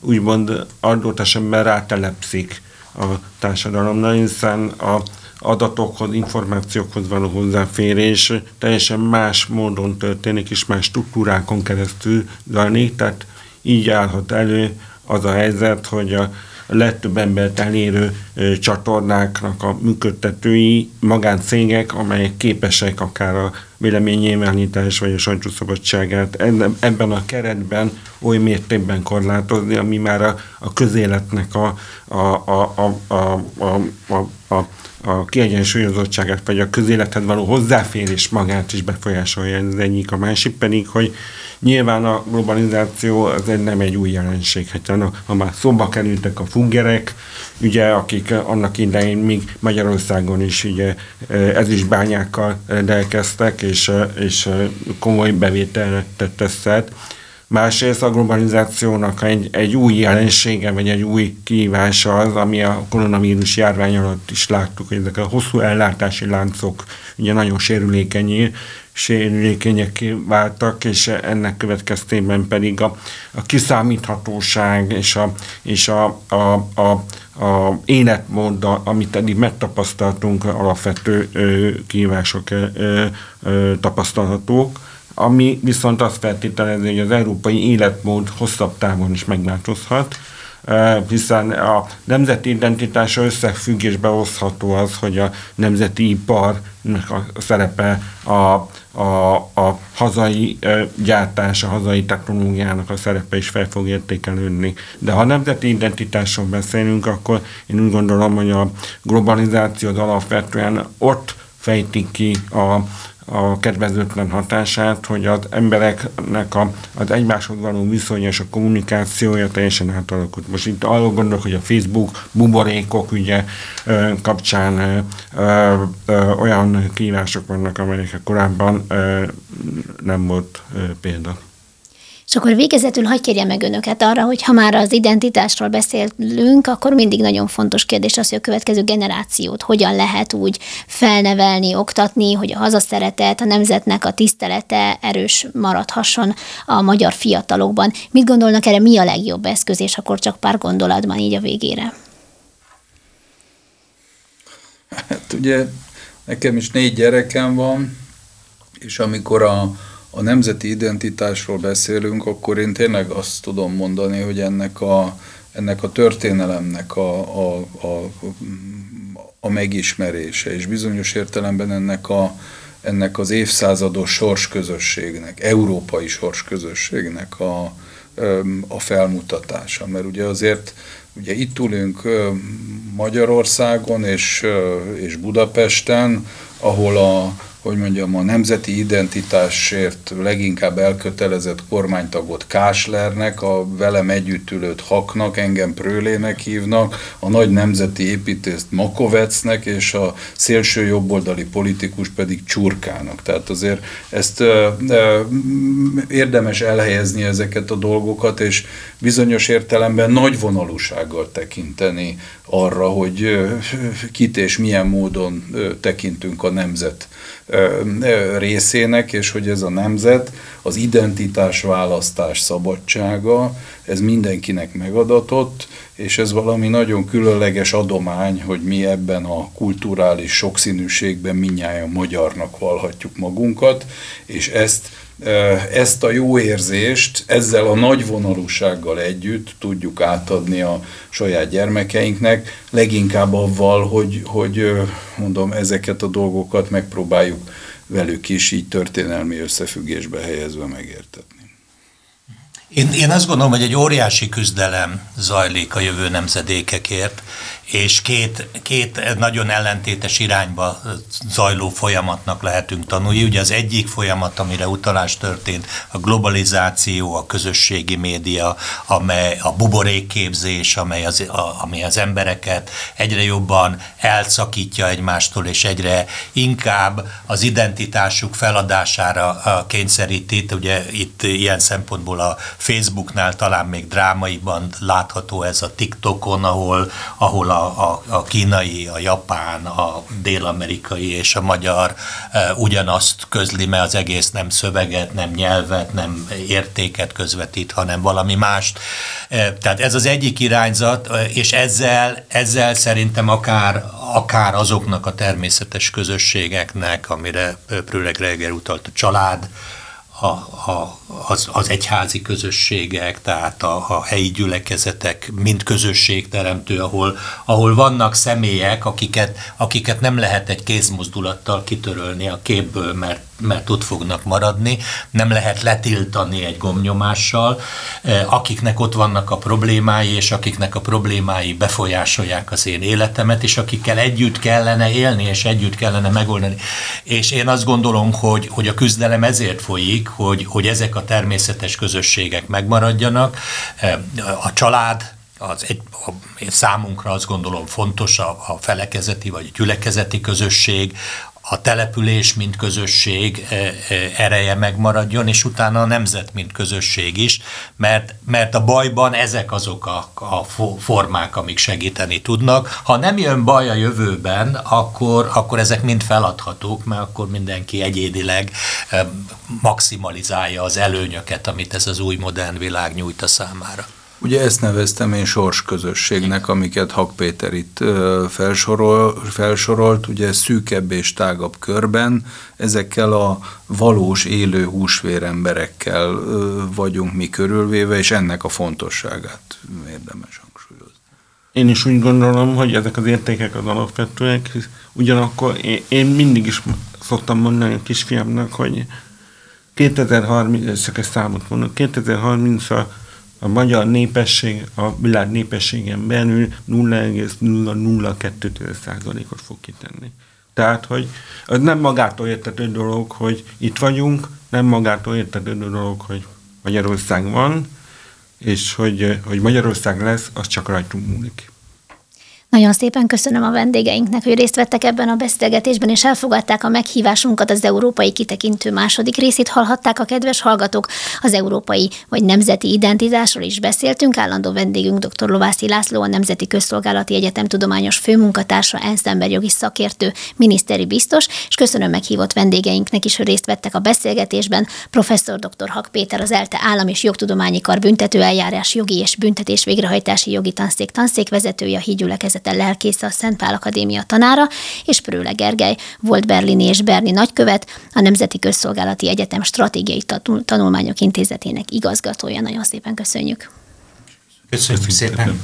úgymond adott esetben rátelepszik a társadalomra, hiszen a adatokhoz, információkhoz való hozzáférés teljesen más módon történik, és más struktúrákon keresztül zajlik, tehát így állhat elő az a helyzet, hogy a legtöbb embert elérő csatornáknak a működtetői magáncégek, amelyek képesek akár a véleménynyilvánítás vagy a sajtószabadságát ebben a keretben oly mértékben korlátozni, ami már a, a közéletnek a, a, a, a, a, a, a, a a kiegyensúlyozottságát, vagy a közélethez való hozzáférés magát is befolyásolja. Ez egyik, a másik pedig, hogy nyilván a globalizáció az nem egy új jelenség, hát ha már szóba kerültek a fuggerek, ugye, akik annak idején még Magyarországon is ugye ez is bányákkal rendelkeztek, és, és komoly bevételre tett szert, Másrészt a globalizációnak egy, egy új jelensége, vagy egy új kihívása az, ami a koronavírus járvány alatt is láttuk, hogy ezek a hosszú ellátási láncok ugye nagyon sérülékenyé, sérülékenyek váltak, és ennek következtében pedig a, a kiszámíthatóság és a, és a, a, a, a életmód, amit eddig megtapasztaltunk, alapvető kihívások tapasztalhatók ami viszont azt feltételezi, hogy az európai életmód hosszabb távon is megváltozhat, hiszen a nemzeti identitása összefüggésbe hozható az, hogy a nemzeti iparnak a szerepe a, a, a hazai gyártás, a hazai technológiának a szerepe is fel fog értékelődni. De ha nemzeti identitásról beszélünk, akkor én úgy gondolom, hogy a globalizáció az alapvetően ott fejtik ki a, a kedvezőtlen hatását, hogy az embereknek a, az egymáshoz való viszonya és a kommunikációja teljesen átalakult. Most itt arról gondolok, hogy a Facebook buborékok ugye kapcsán ö, ö, olyan kívások vannak, amelyek korábban ö, nem volt példa. És akkor végezetül hagyj kérjem meg önöket arra, hogy ha már az identitásról beszélünk, akkor mindig nagyon fontos kérdés az, hogy a következő generációt hogyan lehet úgy felnevelni, oktatni, hogy a hazaszeretet, a nemzetnek a tisztelete erős maradhasson a magyar fiatalokban. Mit gondolnak erre, mi a legjobb eszköz, és akkor csak pár gondolatban így a végére? Hát ugye nekem is négy gyerekem van, és amikor a a nemzeti identitásról beszélünk, akkor én tényleg azt tudom mondani, hogy ennek a, ennek a történelemnek a, a, a, a megismerése, és bizonyos értelemben ennek, a, ennek az évszázados sorsközösségnek, európai sorsközösségnek a, a felmutatása. Mert ugye azért ugye itt ülünk Magyarországon és, és Budapesten, ahol a hogy mondjam, a nemzeti identitásért leginkább elkötelezett kormánytagot Káslernek, a velem együtt ülőt Haknak, engem Prőlének hívnak, a nagy nemzeti építést Makovecnek, és a szélső jobboldali politikus pedig Csurkának. Tehát azért ezt ö, ö, érdemes elhelyezni ezeket a dolgokat, és bizonyos értelemben nagy vonalúsággal tekinteni arra, hogy kit és milyen módon tekintünk a nemzet részének, és hogy ez a nemzet, az identitás választás szabadsága, ez mindenkinek megadatott, és ez valami nagyon különleges adomány, hogy mi ebben a kulturális sokszínűségben minnyáján magyarnak valhatjuk magunkat, és ezt ezt a jó érzést ezzel a nagy vonalúsággal együtt tudjuk átadni a saját gyermekeinknek, leginkább avval, hogy, hogy mondom, ezeket a dolgokat megpróbáljuk velük is így történelmi összefüggésbe helyezve megértetni. Én, én azt gondolom, hogy egy óriási küzdelem zajlik a jövő nemzedékekért, és két, két nagyon ellentétes irányba zajló folyamatnak lehetünk tanulni. Ugye az egyik folyamat, amire utalás történt, a globalizáció, a közösségi média, amely a buborékképzés, amely az, a, amely az embereket egyre jobban elszakítja egymástól, és egyre inkább az identitásuk feladására kényszeríti. Ugye itt ilyen szempontból a Facebooknál talán még drámaiban látható ez a TikTokon, ahol, ahol a a, a kínai, a japán, a dél-amerikai és a magyar e, ugyanazt közli, mert az egész nem szöveget, nem nyelvet, nem értéket közvetít, hanem valami mást. E, tehát ez az egyik irányzat, e, és ezzel, ezzel szerintem akár, akár azoknak a természetes közösségeknek, amire Prőleg Reger utalt, a család, a, a, az, az egyházi közösségek, tehát a, a helyi gyülekezetek, mind közösségteremtő, ahol, ahol vannak személyek, akiket, akiket nem lehet egy kézmozdulattal kitörölni a képből, mert mert ott fognak maradni, nem lehet letiltani egy gomnyomással, eh, akiknek ott vannak a problémái, és akiknek a problémái befolyásolják az én életemet, és akikkel együtt kellene élni, és együtt kellene megoldani. És én azt gondolom, hogy, hogy a küzdelem ezért folyik, hogy, hogy ezek a természetes közösségek megmaradjanak. Eh, a család, az egy, a, számunkra azt gondolom fontos a, a felekezeti vagy a gyülekezeti közösség, a település, mint közösség e, e, ereje megmaradjon, és utána a nemzet, mint közösség is, mert, mert a bajban ezek azok a, a formák, amik segíteni tudnak. Ha nem jön baj a jövőben, akkor, akkor ezek mind feladhatók, mert akkor mindenki egyédileg e, maximalizálja az előnyöket, amit ez az új modern világ nyújt a számára. Ugye ezt neveztem én sorsközösségnek, amiket Hak Péter itt felsorol, felsorolt, ugye szűkebb és tágabb körben, ezekkel a valós élő húsvér emberekkel vagyunk mi körülvéve, és ennek a fontosságát érdemes hangsúlyozni. Én is úgy gondolom, hogy ezek az értékek az alapvetőek, ugyanakkor én, mindig is szoktam mondani a kisfiamnak, hogy 2030, csak ezt számot mondok, 2030-a a magyar népesség a világ népességen belül 0,002%-ot fog kitenni. Tehát, hogy az nem magától értető dolog, hogy itt vagyunk, nem magától értető dolog, hogy Magyarország van, és hogy, hogy Magyarország lesz, az csak rajtunk múlik. Nagyon szépen köszönöm a vendégeinknek, hogy részt vettek ebben a beszélgetésben, és elfogadták a meghívásunkat az európai kitekintő második részét. Hallhatták a kedves hallgatók, az európai vagy nemzeti identitásról is beszéltünk. Állandó vendégünk dr. Lovászi László, a Nemzeti Közszolgálati Egyetem tudományos főmunkatársa, ENSZ emberjogi szakértő, miniszteri biztos, és köszönöm meghívott vendégeinknek is, hogy részt vettek a beszélgetésben. Professzor dr. Hak Péter, az ELTE Állam és Jogtudományi Kar büntetőeljárás jogi és büntetés végrehajtási jogi tanszék tanszékvezetője, a hídgyülekezet Intézete lelkésze, a Szent Pál Akadémia tanára, és Prőle Gergely volt Berlini és Berni nagykövet, a Nemzeti Közszolgálati Egyetem Stratégiai Tanulmányok Intézetének igazgatója. Nagyon szépen köszönjük. Köszönjük szépen.